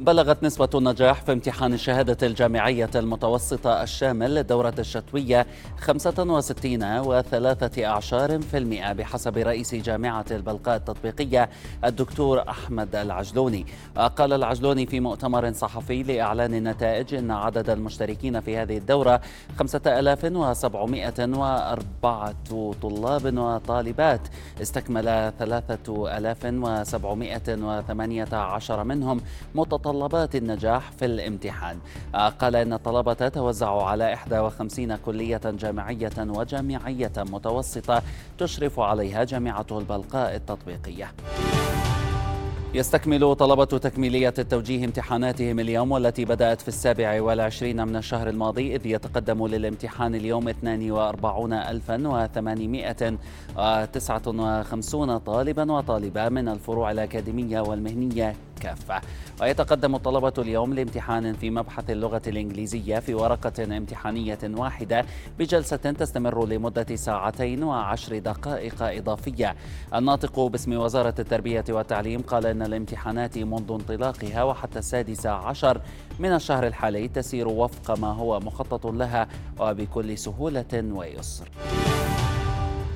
بلغت نسبة النجاح في امتحان الشهادة الجامعية المتوسطة الشامل للدورة الشتوية 65 وثلاثة أعشار في المئة بحسب رئيس جامعة البلقاء التطبيقية الدكتور أحمد العجلوني. قال العجلوني في مؤتمر صحفي لإعلان النتائج أن عدد المشتركين في هذه الدورة 5704 طلاب وطالبات. استكمل 3718 منهم متطلبات متطلبات النجاح في الامتحان. قال إن الطلبة توزعوا على 51 كلية جامعية وجامعية متوسطة تشرف عليها جامعة البلقاء التطبيقية. يستكمل طلبة تكميلية التوجيه امتحاناتهم اليوم والتي بدأت في السابع والعشرين من الشهر الماضي إذ يتقدم للامتحان اليوم 42859 طالبا وطالبة من الفروع الأكاديمية والمهنية كافة. ويتقدم الطلبة اليوم لامتحان في مبحث اللغة الإنجليزية في ورقة امتحانية واحدة بجلسة تستمر لمدة ساعتين وعشر دقائق إضافية. الناطق باسم وزارة التربية والتعليم قال إن الامتحانات منذ انطلاقها وحتى السادس عشر من الشهر الحالي تسير وفق ما هو مخطط لها وبكل سهولة ويسر.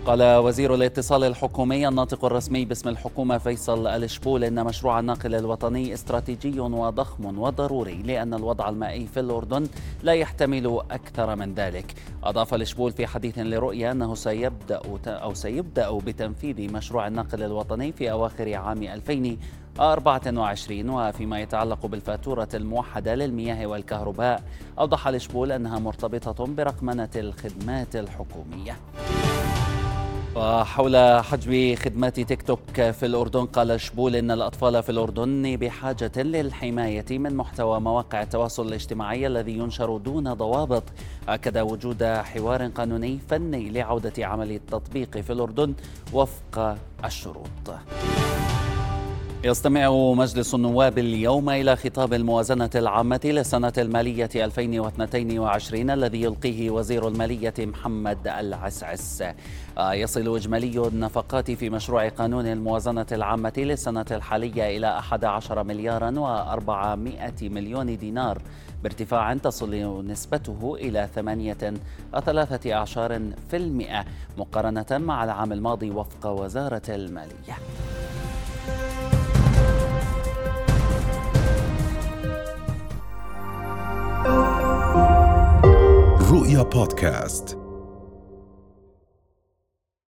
قال وزير الاتصال الحكومي الناطق الرسمي باسم الحكومة فيصل الشبول إن مشروع الناقل الوطني استراتيجي وضخم وضروري لأن الوضع المائي في الأردن لا يحتمل أكثر من ذلك. أضاف الشبول في حديث لرؤيا أنه سيبدأ أو سيبدأ بتنفيذ مشروع الناقل الوطني في أواخر عام 2024 وفيما يتعلق بالفاتورة الموحدة للمياه والكهرباء أوضح الشبول أنها مرتبطة برقمنة الخدمات الحكومية. وحول حجب خدمات تيك توك في الأردن قال شبول إن الأطفال في الأردن بحاجة للحماية من محتوى مواقع التواصل الاجتماعي الذي ينشر دون ضوابط. أكد وجود حوار قانوني فني لعودة عمل التطبيق في الأردن وفق الشروط. يستمع مجلس النواب اليوم إلى خطاب الموازنة العامة للسنة المالية 2022 الذي يلقيه وزير المالية محمد العسعس. آه، يصل إجمالي النفقات في مشروع قانون الموازنة العامة للسنة الحالية إلى 11 مليارا و400 مليون دينار بارتفاع تصل نسبته إلى ثمانية وثلاثة أعشار في المئة مقارنة مع العام الماضي وفق وزارة المالية. رؤيا بودكاست.